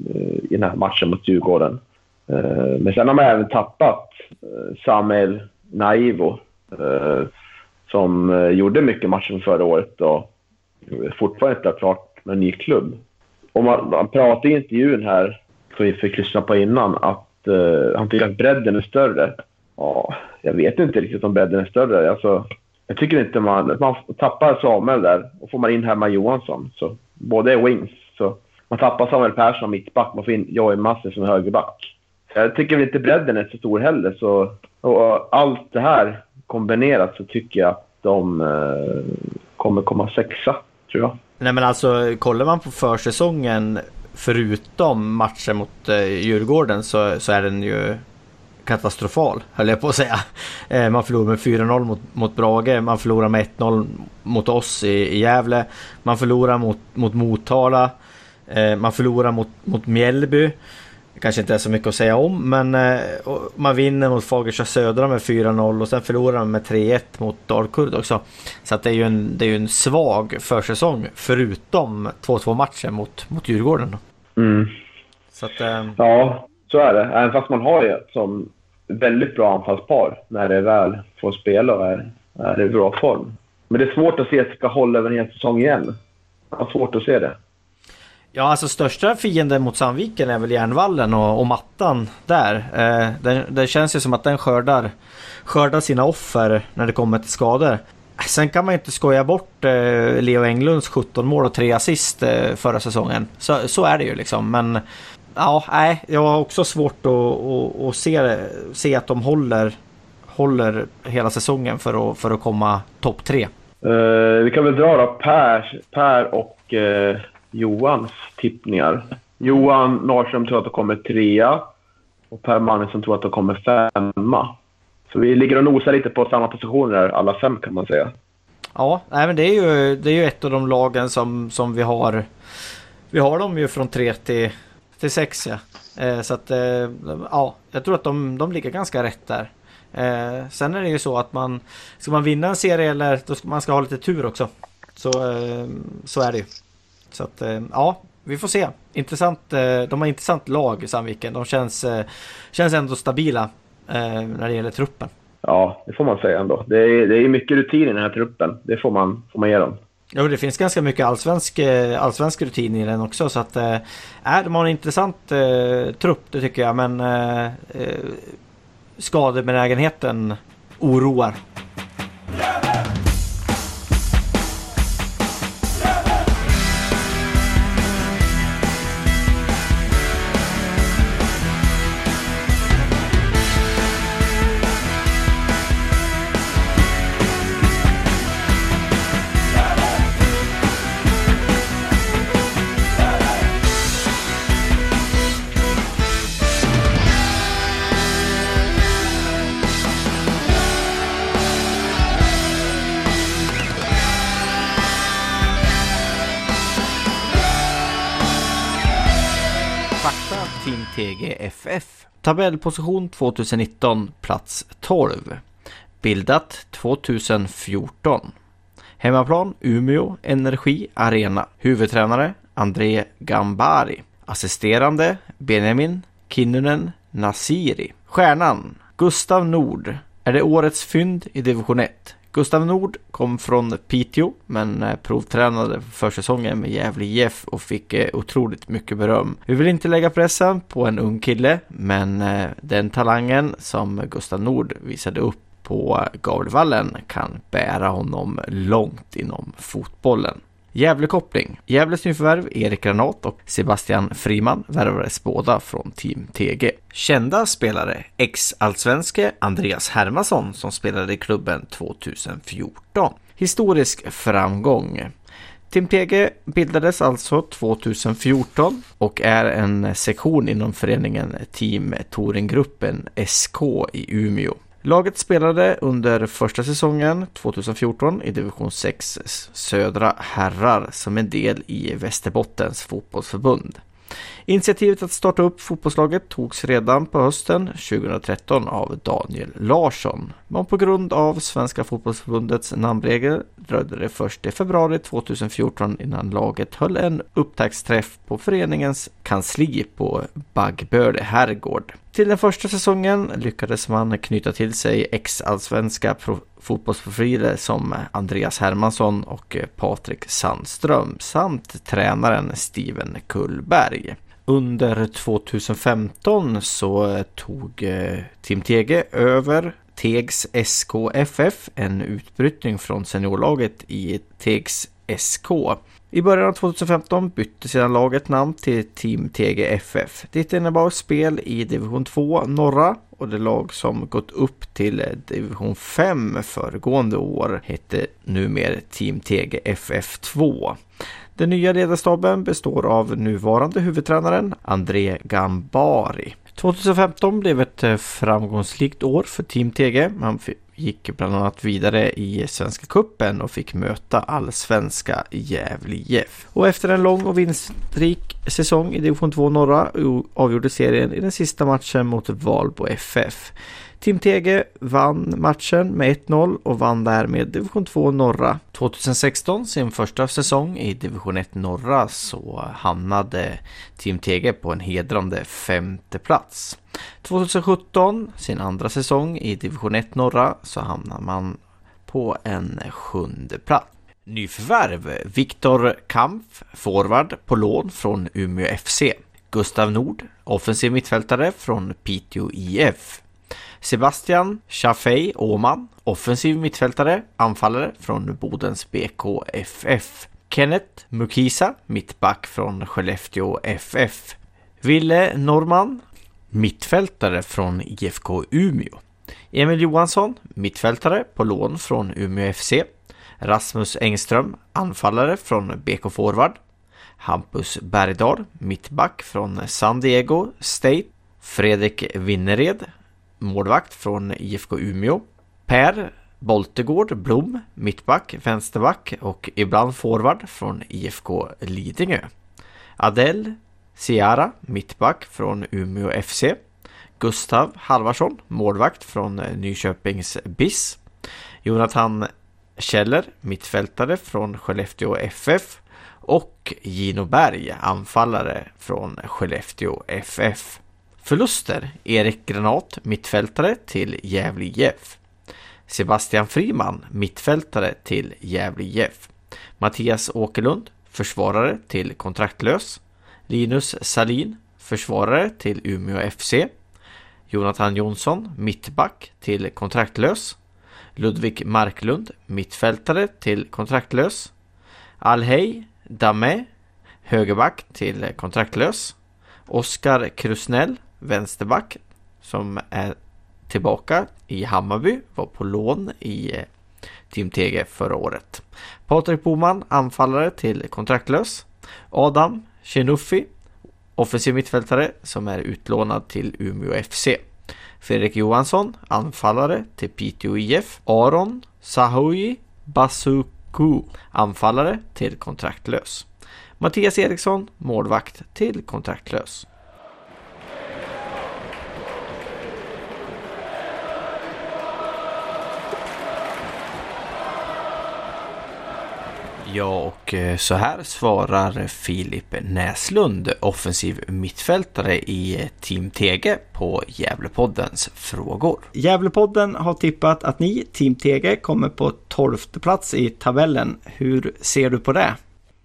eh, i den här matchen mot Djurgården. Eh, men sen har man även tappat eh, Samuel Naivo. Som gjorde mycket matcher förra året och fortfarande inte har klart med en ny klubb. Och man, man pratar i intervjun här, som vi fick lyssna på innan, att uh, han tycker att bredden är större. Ja, jag vet inte riktigt om bredden är större. Alltså, jag tycker inte man... Man tappar Samuel där och får man in Herman Johansson. Så båda är wings. Så man tappar Samuel Persson mittback, man får in Joey Massi som högerback. Jag tycker inte bredden är så stor heller. Så, och allt det här kombinerat så tycker jag att de eh, kommer komma sexa, tror jag. Nej men alltså kollar man på försäsongen förutom matchen mot eh, Djurgården så, så är den ju katastrofal, höll jag på att säga. Eh, man förlorar med 4-0 mot, mot Brage, man förlorar med 1-0 mot oss i, i Gävle, man förlorar mot, mot Motala, eh, man förlorar mot, mot Mjällby. Kanske inte är så mycket att säga om, men eh, man vinner mot Fagersta Södra med 4-0 och sen förlorar man med 3-1 mot Dalkurd också. Så att det är ju en, det är en svag försäsong, förutom 2-2 matchen mot, mot Djurgården. Mm. Så att, eh, Ja, så är det. Även fast man har ju som väldigt bra anfallspar när det väl får spela och är, är i bra form. Men det är svårt att se att det ska hålla över en hel säsong igen. Jag har svårt att se det. Ja, alltså största fienden mot Sandviken är väl Järnvallen och, och mattan där. Eh, det, det, känns ju som att den skördar, skördar sina offer när det kommer till skador. Eh, sen kan man ju inte skoja bort eh, Leo Englunds 17 mål och 3 assist eh, förra säsongen. Så, så är det ju liksom. Men ja, nej, jag har också svårt att, att, att se, se att de håller, håller hela säsongen för att, för att komma topp tre. Uh, vi kan väl dra då per, per och uh, Johans tippningar. Johan Norrström tror att de kommer trea och Per Magnusson tror att de kommer femma. Så vi ligger och nosar lite på samma positioner alla fem kan man säga. Ja, nej, men det är ju, det är ju ett av de lagen som, som vi har. Vi har dem ju från tre till, till sex ja. Eh, så att eh, ja, jag tror att de, de ligger ganska rätt där. Eh, sen är det ju så att man ska man vinna en serie eller då ska man ska ha lite tur också. Så, eh, så är det ju. Så att eh, ja, vi får se. Intressant. Eh, de har intressant lag i Sandviken. De känns, eh, känns ändå stabila när det gäller truppen. Ja, det får man säga ändå. Det är, det är mycket rutin i den här truppen. Det får man, får man ge dem. Jo, det finns ganska mycket allsvensk, allsvensk rutin i den också. Så att, äh, de har en intressant äh, trupp, det tycker jag. Men äh, skadebenägenheten oroar. Tabellposition 2019, plats 12. Bildat 2014. Hemmaplan Umeå Energi Arena. Huvudtränare André Gambari. Assisterande Benjamin Kinnunen Nasiri. Stjärnan Gustav Nord. Är det årets fynd i division 1? Gustav Nord kom från Piteå men eh, provtränade för säsongen med Gävle IF och fick eh, otroligt mycket beröm. Vi vill inte lägga pressen på en ung kille men eh, den talangen som Gustav Nord visade upp på Gavlevallen kan bära honom långt inom fotbollen. Gävlekoppling. Gävles nyförvärv Erik Granat och Sebastian Friman värvades båda från Team TG. Kända spelare. Ex-allsvenske Andreas Hermansson som spelade i klubben 2014. Historisk framgång. Team TG bildades alltså 2014 och är en sektion inom föreningen Team Toringgruppen SK i Umeå. Laget spelade under första säsongen 2014 i division 6 södra herrar som en del i Västerbottens fotbollsförbund. Initiativet att starta upp fotbollslaget togs redan på hösten 2013 av Daniel Larsson. Men på grund av Svenska fotbollsförbundets namnregler dröjde det först i februari 2014 innan laget höll en upptaktsträff på föreningens kansli på Baggböle herrgård. Till den första säsongen lyckades man knyta till sig ex-allsvenska fotbollsprofiler som Andreas Hermansson och Patrik Sandström samt tränaren Steven Kullberg. Under 2015 så tog eh, Tim Tege över Tegs SKFF, en utbrytning från seniorlaget i Tegs SK. I början av 2015 bytte sedan laget namn till Team TGFF. Det innebar spel i division 2 norra och det lag som gått upp till eh, division 5 föregående år hette numera Team TGFF 2. Den nya ledarstaben består av nuvarande huvudtränaren André Gambari. 2015 blev ett eh, framgångsrikt år för Team TG. Man gick bland annat vidare i Svenska Kuppen och fick möta allsvenska Gävle IF. Och efter en lång och vinstrik säsong i division 2 norra avgjorde serien i den sista matchen mot Valbo FF. Tim Tege vann matchen med 1-0 och vann därmed division 2 norra. 2016, sin första säsong i division 1 norra, så hamnade Tim Tege på en hedrande femte plats. 2017, sin andra säsong i division 1 norra, så hamnar man på en sjunde plats. Nyförvärv Viktor Kampf, forward på lån från Umeå FC. Gustav Nord, offensiv mittfältare från Piteå IF. Sebastian Chaffey Åman, offensiv mittfältare, anfallare från Bodens BKFF. Kenneth Mukisa, mittback från Skellefteå FF. Ville Norman, mittfältare från IFK Umeå. Emil Johansson, mittfältare på lån från Umeå FC. Rasmus Engström, anfallare från BK Forward. Hampus Bergdahl, mittback från San Diego State. Fredrik Winnered, målvakt från IFK Umeå. Per Boltegård Blom, mittback, vänsterback och ibland forward från IFK Lidingö. Adel Ciara, mittback från Umeå FC. Gustav Halvarsson, målvakt från Nyköpings BIS. Jonathan Kjeller, mittfältare från Skellefteå FF. Och Gino Berg, anfallare från Skellefteå FF. Förluster Erik Granat, mittfältare till Gävle IF. Sebastian Friman, mittfältare till Gävle IF. Mattias Åkerlund, försvarare till kontraktlös. Linus Salin, försvarare till Umeå FC. Jonathan Jonsson, mittback till kontraktlös. Ludvig Marklund, mittfältare till kontraktlös. Alhej Dame, högerback till kontraktlös. Oskar Krusnell, vänsterback som är tillbaka i Hammarby, var på lån i eh, Team TG förra året. Patrik Boman, anfallare till kontraktlös. Adam Chenuffi, offensiv mittfältare som är utlånad till Umeå FC. Fredrik Johansson, anfallare till Piteå IF. Aron Sahoui Basuku, anfallare till kontraktlös. Mattias Eriksson, målvakt till kontraktlös. Ja, och eh, så här svarar Filip Näslund, offensiv mittfältare i Team Tege på Gävlepoddens frågor. Gävlepodden har tippat att ni, Team Tege, kommer på 12 plats i tabellen. Hur ser du på det?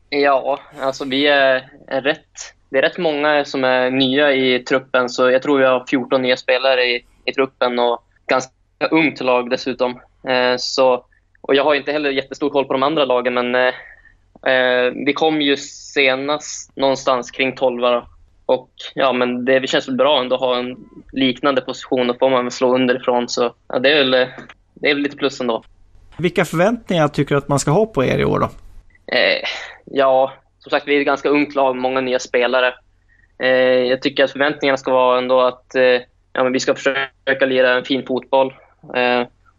Ja, alltså vi är, är rätt. Det är rätt många som är nya i truppen, så jag tror vi har 14 nya spelare i, i truppen och ganska ungt lag dessutom. Eh, så och jag har inte heller jättestor koll på de andra lagen, men eh, eh vi kom ju senast någonstans kring 12 och ja, men det känns väl bra ändå att ha en liknande position. Då får man väl slå underifrån. Så ja, det, är väl, det är väl lite plus ändå. Vilka förväntningar tycker du att man ska ha på er i år då? Eh, ja, som sagt, vi är ett ganska ungt lag, många nya spelare. Eh, jag tycker att förväntningarna ska vara ändå att eh, ja, men vi ska försöka lira en fin fotboll.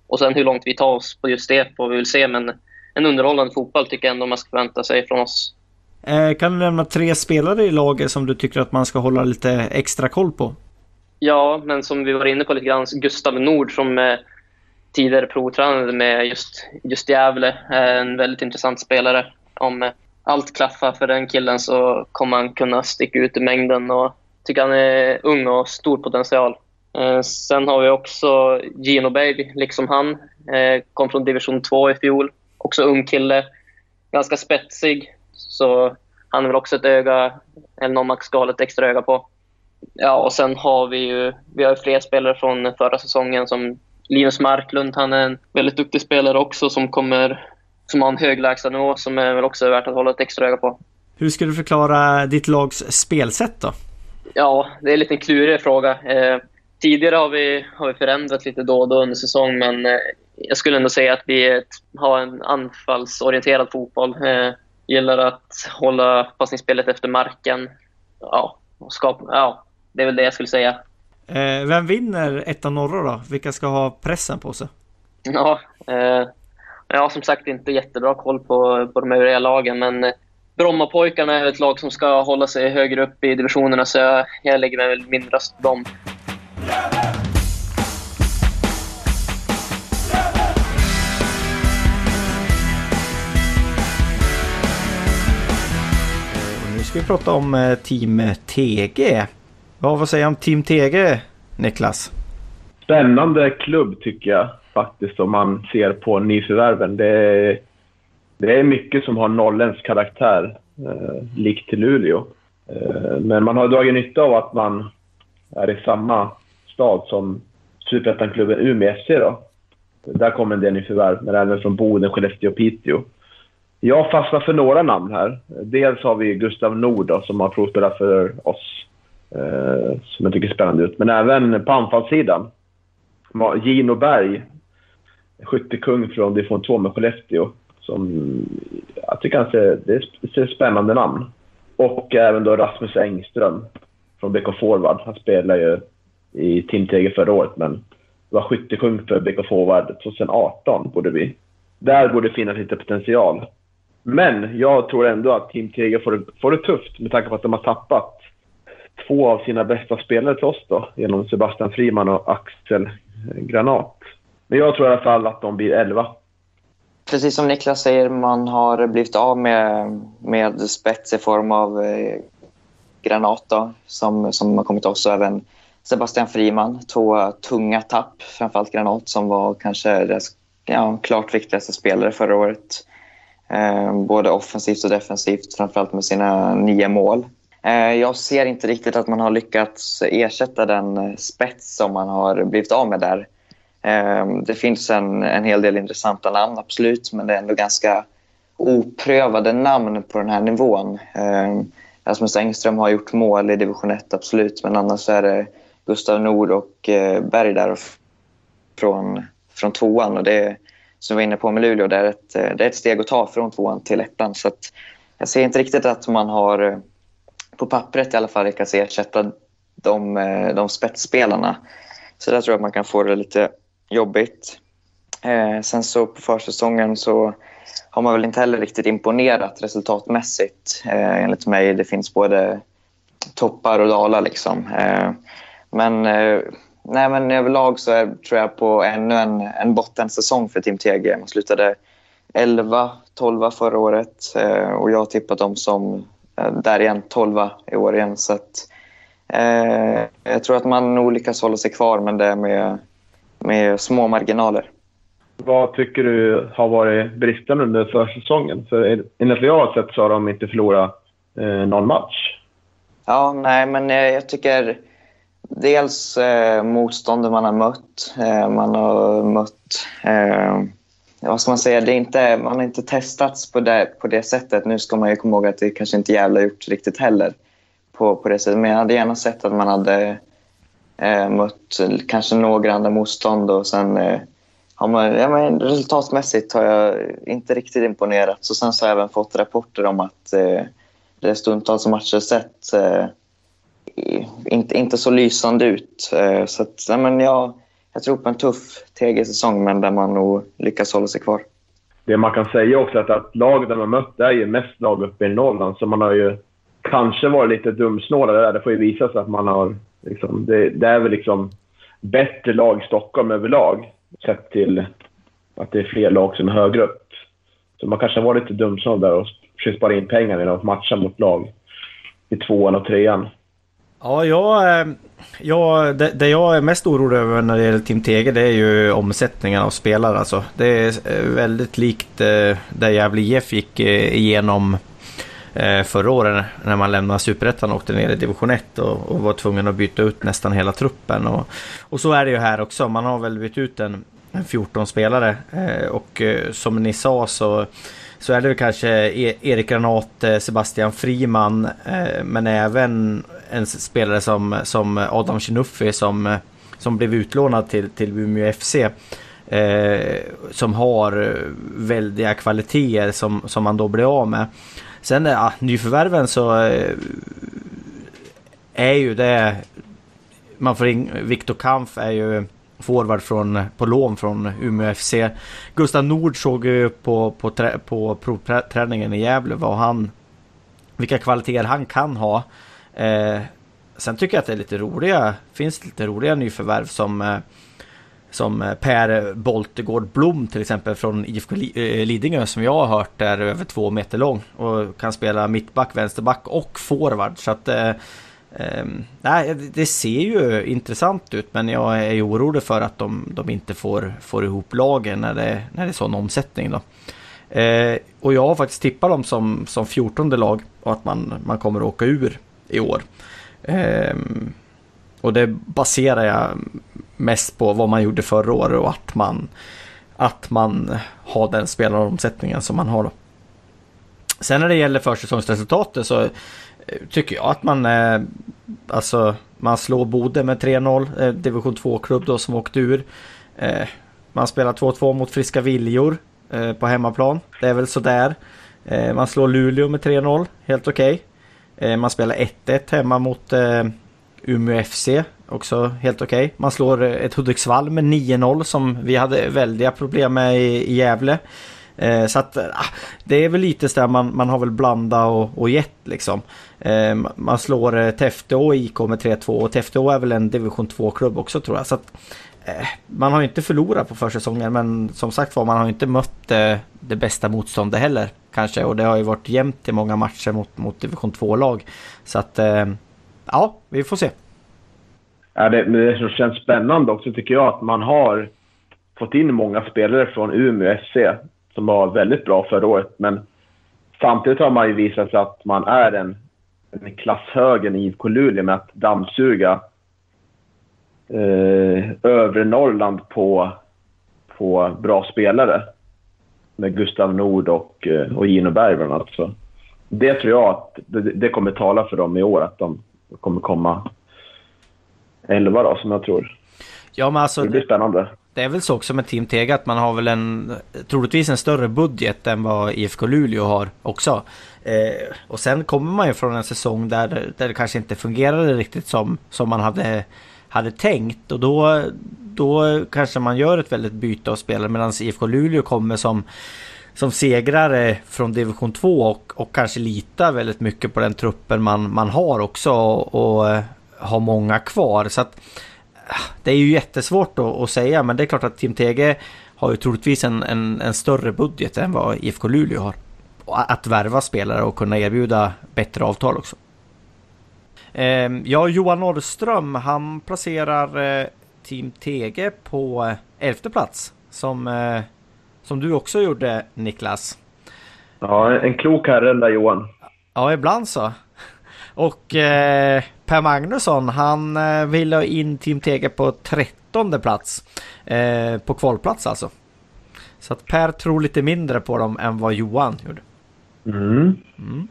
Eh, och sen hur långt vi tar oss på just det får vi väl se. Men en underhållande fotboll tycker jag ändå man ska förvänta sig från oss. Eh, kan du nämna tre spelare i laget som du tycker att man ska hålla lite extra koll på? Ja, men som vi var inne på lite grann, Gustav Nord som eh, tidigare provtränade med just, just Gävle. är en väldigt intressant spelare. Om eh, allt klaffar för den killen så kommer han kunna sticka ut i mängden och tycker han är ung och stor potential. Eh, sen har vi också Gino Baby, liksom han. Eh, kom från division 2 i fjol. Också ung kille. Ganska spetsig. Så han är väl också ett öga, eller någon man ska hålla ett extra öga på. Ja, och sen har vi ju vi har ju fler spelare från förra säsongen som Linus Marklund. Han är en väldigt duktig spelare också som kommer som har en hög lägstanivå som är väl också värt att hålla ett extra öga på. Hur skulle du förklara ditt lags spelsätt då? Ja, det är en liten klurig fråga. Tidigare har vi, har vi förändrat lite då och då under säsong, men eh, jag skulle ändå säga att vi ett, har en anfallsorienterad fotboll. Eh, gillar att hålla passningsspelet efter marken. Ja, skapa, ja, det är väl det jag skulle säga. Eh, vem vinner ettan norra då? Vilka ska ha pressen på sig? Ja, eh, jag har som sagt inte jättebra koll på, på de övriga lagen, men eh, Brommapojkarna är ett lag som ska hålla sig högre upp i divisionerna, så jag, jag lägger väl min röst på dem. Nu ska vi prata om eh, Team TG. Ja, vad säger du om Team TG, Niklas? Spännande klubb tycker jag faktiskt om man ser på nyförvärven. Det är, det är mycket som har norrländsk karaktär, eh, likt till Luleå. Eh, men man har dragit nytta av att man är i samma stad som superettan-klubben Umeå FC. Då. Där kommer en del nyförvärv, men även från Boden, Skellefteå och Piteå. Jag fastnar för några namn här. Dels har vi Gustav Nord då, som har provspelat för oss. Eh, som jag tycker ser spännande ut. Men även på anfallssidan. Gino Berg, skyttekung från division 2 med Skellefteå. Som jag tycker han ser, det är ett spännande namn. Och även då Rasmus Engström från BK Forward. Han spelar ju i Team TG förra året, men var skyttekung för BK Forward 2018 borde vi. Där borde finnas lite potential. Men jag tror ändå att Team TG får det, får det tufft med tanke på att de har tappat två av sina bästa spelare till oss då, genom Sebastian Friman och Axel Granat. Men jag tror i alla fall att de blir 11. Precis som Niklas säger, man har blivit av med, med spets i form av eh, Granat då, som, som har kommit oss och även Sebastian Friman. Två tunga tapp, framförallt Granat som var kanske deras ja, klart viktigaste spelare förra året. Eh, både offensivt och defensivt, framförallt med sina nio mål. Eh, jag ser inte riktigt att man har lyckats ersätta den spets som man har blivit av med där. Eh, det finns en, en hel del intressanta namn, absolut, men det är ändå ganska oprövade namn på den här nivån. Eh, Rasmus Engström har gjort mål i division 1, absolut, men annars är det Gustav Nord och eh, Berg där från, från tvåan. Och det, som vi var inne på med Luleå, det är, ett, eh, det är ett steg att ta från tvåan till ettan. Så jag ser inte riktigt att man har, eh, på pappret i alla fall, lyckats ersätta de, eh, de spetsspelarna. Så där tror jag att man kan få det lite jobbigt. Eh, sen så på försäsongen så har man väl inte heller riktigt imponerat resultatmässigt eh, enligt mig. Det finns både toppar och dalar liksom. Eh, men, eh, nej, men överlag så är, tror jag på ännu en, en bottensäsong för Team TG. Man slutade 11-12 förra året eh, och jag har tippat dem som eh, där igen 12 i år igen. Så att, eh, jag tror att man nog lyckas hålla sig kvar men det är med, med små marginaler. Vad tycker du har varit bristen under försäsongen? För enligt vad jag har sett så har de inte förlorat eh, någon match. Ja, nej, men jag tycker dels eh, motståndet man har mött. Eh, man har mött... Eh, vad ska man säga? Det är inte, man har inte testats på det, på det sättet. Nu ska man ju komma ihåg att det kanske inte Gävle gjort riktigt heller. På, på det sättet. Men jag hade gärna sett att man hade eh, mött kanske några andra motstånd och sen eh, har man, ja, men resultatmässigt har jag inte riktigt imponerat. Så sen så har jag även fått rapporter om att eh, det stundtals matcher sett eh, inte, inte så lysande ut. Eh, så att, men jag, jag tror på en tuff TG-säsong, men där man nog lyckas hålla sig kvar. Det man kan säga också är att, att laget man mött är ju mest lag uppe i Norrland, så man har ju kanske varit lite dumsnåla där. Det får ju visa sig att man har... Liksom, det, det är väl liksom bättre lag i Stockholm överlag sett till att det är fler lag som är högre upp. Så man kanske har varit lite dumsnål där och försökt spara in pengar genom att matcha mot lag i tvåan och trean. Ja, jag, eh, jag, det, det jag är mest orolig över när det gäller Team Tege det är ju omsättningen av spelare. Alltså. Det är eh, väldigt likt eh, Gävle IF gick eh, igenom förra året när man lämnade Superettan och åkte ner i division 1 och, och, var tvungen att byta ut nästan hela truppen. Och, och så är det ju här också. Man har väl bytt ut en, en 14 spelare och som ni sa så så är det kanske e- Erik Granat, Sebastian Friman men även en spelare som, som Adam Chinuffi som, som blev utlånad till, till Umeå FC. Eh, som har väldiga kvaliteter som, som man då blir av med. Sen eh, ja, nyförvärven så eh, är ju det... Man får in, Viktor Kampf är ju forward från, på lån från Umeå FC. Gustav Nord såg ju på, på, trä, på provträningen i Gävle vad han, vilka kvaliteter han kan ha. Eh, sen tycker jag att det är lite roliga, finns lite roliga nyförvärv som eh, som eh, Per Boltegård Blom till exempel från IFK eh, Lidingö som jag har hört är över två meter lång och kan spela mittback, vänsterback och forward. Så att eh, eh, nej, det ser ju intressant ut men jag är ju orolig för att de, de inte får, får ihop lagen när det, när det är sån omsättning. Då. Eh, och jag har faktiskt tippat dem som, som 14 lag och att man, man kommer att åka ur i år. Ehm, och det baserar jag mest på vad man gjorde förra året och att man, att man har den spelaromsättningen som man har. Då. Sen när det gäller försäsongsresultatet så eh, tycker jag att man, eh, alltså man slår Bode med 3-0, eh, division 2-klubb då som åkte ur. Eh, man spelar 2-2 mot Friska Viljor eh, på hemmaplan. Det är väl sådär. Eh, man slår Luleå med 3-0, helt okej. Okay. Eh, man spelar 1-1 hemma mot eh, Umeå FC. Också helt okej. Okay. Man slår eh, ett Hudiksvall med 9-0 som vi hade väldiga problem med i, Gävle. Så att ah, det är väl lite så där man, man har väl blanda och, och gett liksom. Man slår Täfteå och IK med 3-2 och Täfteå är väl en division 2-klubb också tror jag. Så att, man har inte förlorat på försäsongen men som sagt var man har inte mött det bästa motståndet heller kanske. Och det har ju varit jämnt i många matcher mot, mot division 2-lag. Så att eh, ja, vi får se. Ja, det, det som känns spännande också tycker jag att man har fått in många spelare från Umeå FC som var väldigt bra förra året. Men samtidigt har man ju visat sig att man är en, en klass högre än IFK Luleå med att dammsuga eh, övre Norrland på, på bra spelare med Gustav Nord och, eh, och Gino Berg bland annat. Så det tror jag att det, det, kommer tala för dem i år, att de kommer komma elva då, som jag tror. Ja, men alltså, det blir spännande. Det är väl så också med Team Tega att man har väl en troligtvis en större budget än vad IFK Luleå har också. Eh, och sen kommer man ju från en säsong där, där det kanske inte fungerade riktigt som, som man hade, hade tänkt. Och då, då kanske man gör ett väldigt byte av spelare medan IFK Luleå kommer som som segrare från division 2 och, och kanske litar väldigt mycket på den truppen man, man har också och, och eh, har många kvar. Så att, ah, det är ju jättesvårt att, att säga men det är klart att Tim Tege har ju troligtvis en, en, en, större budget än vad IFK Luleå har. Att värva spelare och kunna erbjuda bättre avtal också. Ehm, ja, Johan Norrström han placerar eh, Team TG på eh, elfte plats. Som, eh, som du också gjorde Niklas. Ja, en klok herre den där Johan. Ja, ibland så. Och eh, Per Magnusson han eh, vill ha in Team TG på trettonde plats. Eh, på kvalplats alltså. Så att Per tror lite mindre på dem än vad Johan gjorde. Mm. Mm.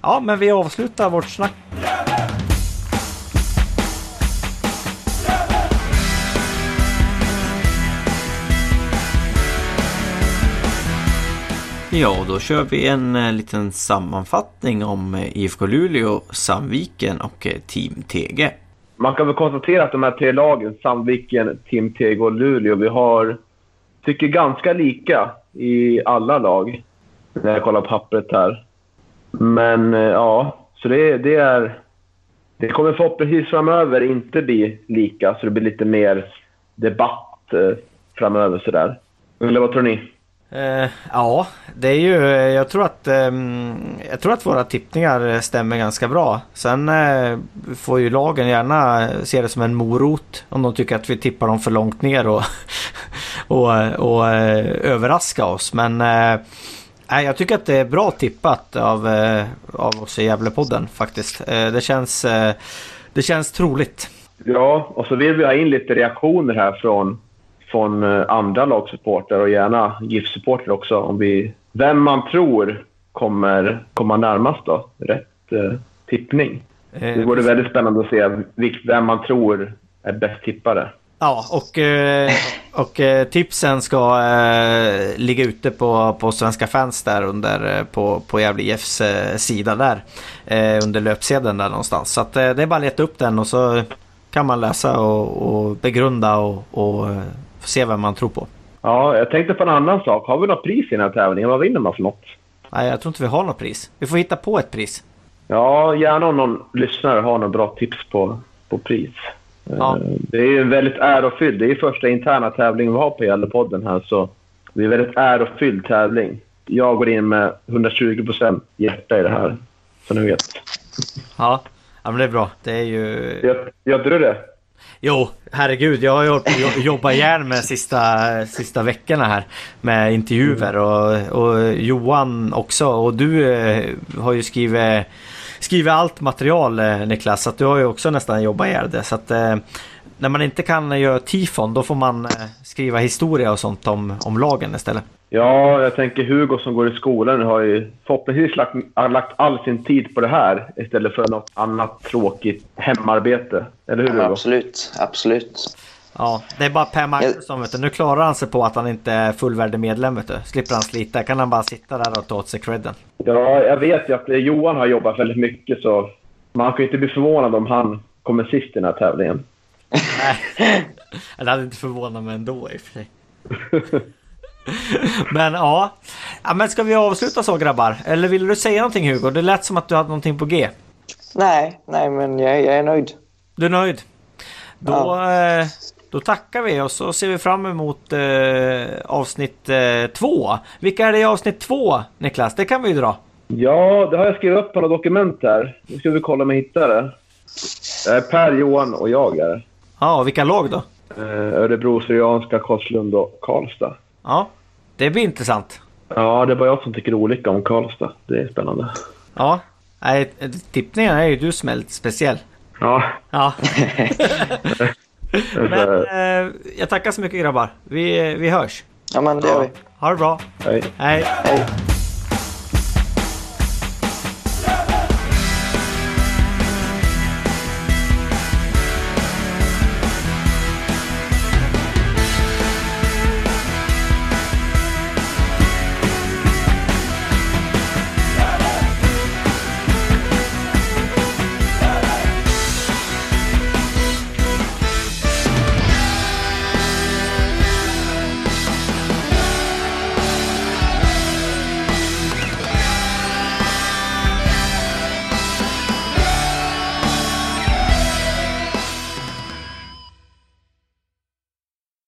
Ja, men vi avslutar vårt snack. Ja, då kör vi en eh, liten sammanfattning om eh, IFK Luleå, Sandviken och eh, Team TG. Man kan väl konstatera att de här tre lagen, Sandviken, Team TG och Luleå, vi har, tycker ganska lika i alla lag. När jag kollar pappret här. Men eh, ja, så det, det är... Det kommer förhoppningsvis framöver inte bli lika, så det blir lite mer debatt eh, framöver sådär. Eller vad tror ni? Eh, ja, det är ju, eh, jag tror att eh, Jag tror att våra tippningar eh, stämmer ganska bra. Sen eh, får ju lagen gärna eh, se det som en morot om de tycker att vi tippar dem för långt ner och, och, och eh, överraska oss. Men eh, nej, jag tycker att det är bra tippat av, eh, av oss i Gävlepodden faktiskt. Eh, det, känns, eh, det känns troligt. Ja, och så vill vi ha in lite reaktioner här från, från eh, andra lagsupportrar och gärna GIF-supportrar också. Om vi, vem man tror kommer komma närmast då. Rätt eh, tippning. Eh, Det vore väldigt spännande att se vem man tror är bäst tippare. Ja, och, eh, och tipsen ska ligga ute på, på Svenska fans där under på, på Gävle IFs sida där. Under löpsedeln där någonstans. Så att, det är bara att leta upp den och så kan man läsa och, och begrunda och, och eh, se vem man tror på. Ja, jag tänkte på en annan sak. Har vi något pris i den här tävlingen? Vad vinner man för något? Nej, jag tror inte vi har något pris. Vi får hitta på ett pris. Ja, gärna om någon lyssnare har några bra tips på, på pris. Ja. Eh, Det är ju väldigt ärofylld. Det är ju första interna tävlingen vi har på Gävlepodden här, så det är en väldigt ärofylld tävling. Jag går in med 120 procent hjärta i det här, så ni vet. Ja, ja men det är bra. Det är ju... Gör, gör du det? Jo, herregud. Jag har jobbat ihjäl med sista, sista veckorna här med intervjuer och, och Johan också. Och du eh, har ju skrivit, skrivit allt material eh, Niklas. Så att du har ju också nästan jobbat ihjäl det. Så att eh, när man inte kan göra tifon då får man skriva historia och sånt om, om lagen istället. Ja, jag tänker Hugo som går i skolan har ju förhoppningsvis lagt, har lagt all sin tid på det här istället för något annat tråkigt hemarbete. Eller hur Ja, Hugo? absolut, absolut. Ja, det är bara Per Magnusson vet du. Nu klarar han sig på att han inte är fullvärdig medlem vet du. Slipper han slita. Kan han bara sitta där och ta åt sig credden. Ja, jag vet ju att Johan har jobbat väldigt mycket så man kan ju inte bli förvånad om han kommer sist i den här tävlingen. Nej, det hade inte förvånat mig ändå i och för sig. Men ja. ja, men ska vi avsluta så grabbar? Eller vill du säga någonting Hugo? Det lät som att du hade någonting på G. Nej, nej men jag, jag är nöjd. Du är nöjd? Då, eh, då tackar vi och så ser vi fram emot eh, avsnitt eh, två. Vilka är det i avsnitt två Niklas? Det kan vi ju dra. Ja, det har jag skrivit upp på något dokument här. Nu ska vi kolla om jag hittar det. Det är Per, Johan och jag är. Ja, vilka lag då? Eh, Örebro, Syrianska, Karlslund och Karlstad. Ja, det blir intressant. Ja, det är bara jag som tycker olika om Karlstad. Det är spännande. Ja, nej, tippningen är ju du som är lite speciell. Ja, Ja. Men eh, jag tackar så mycket grabbar. Vi, vi hörs. Ja, men det gör vi. Ha det bra. hej. Hej. Hej.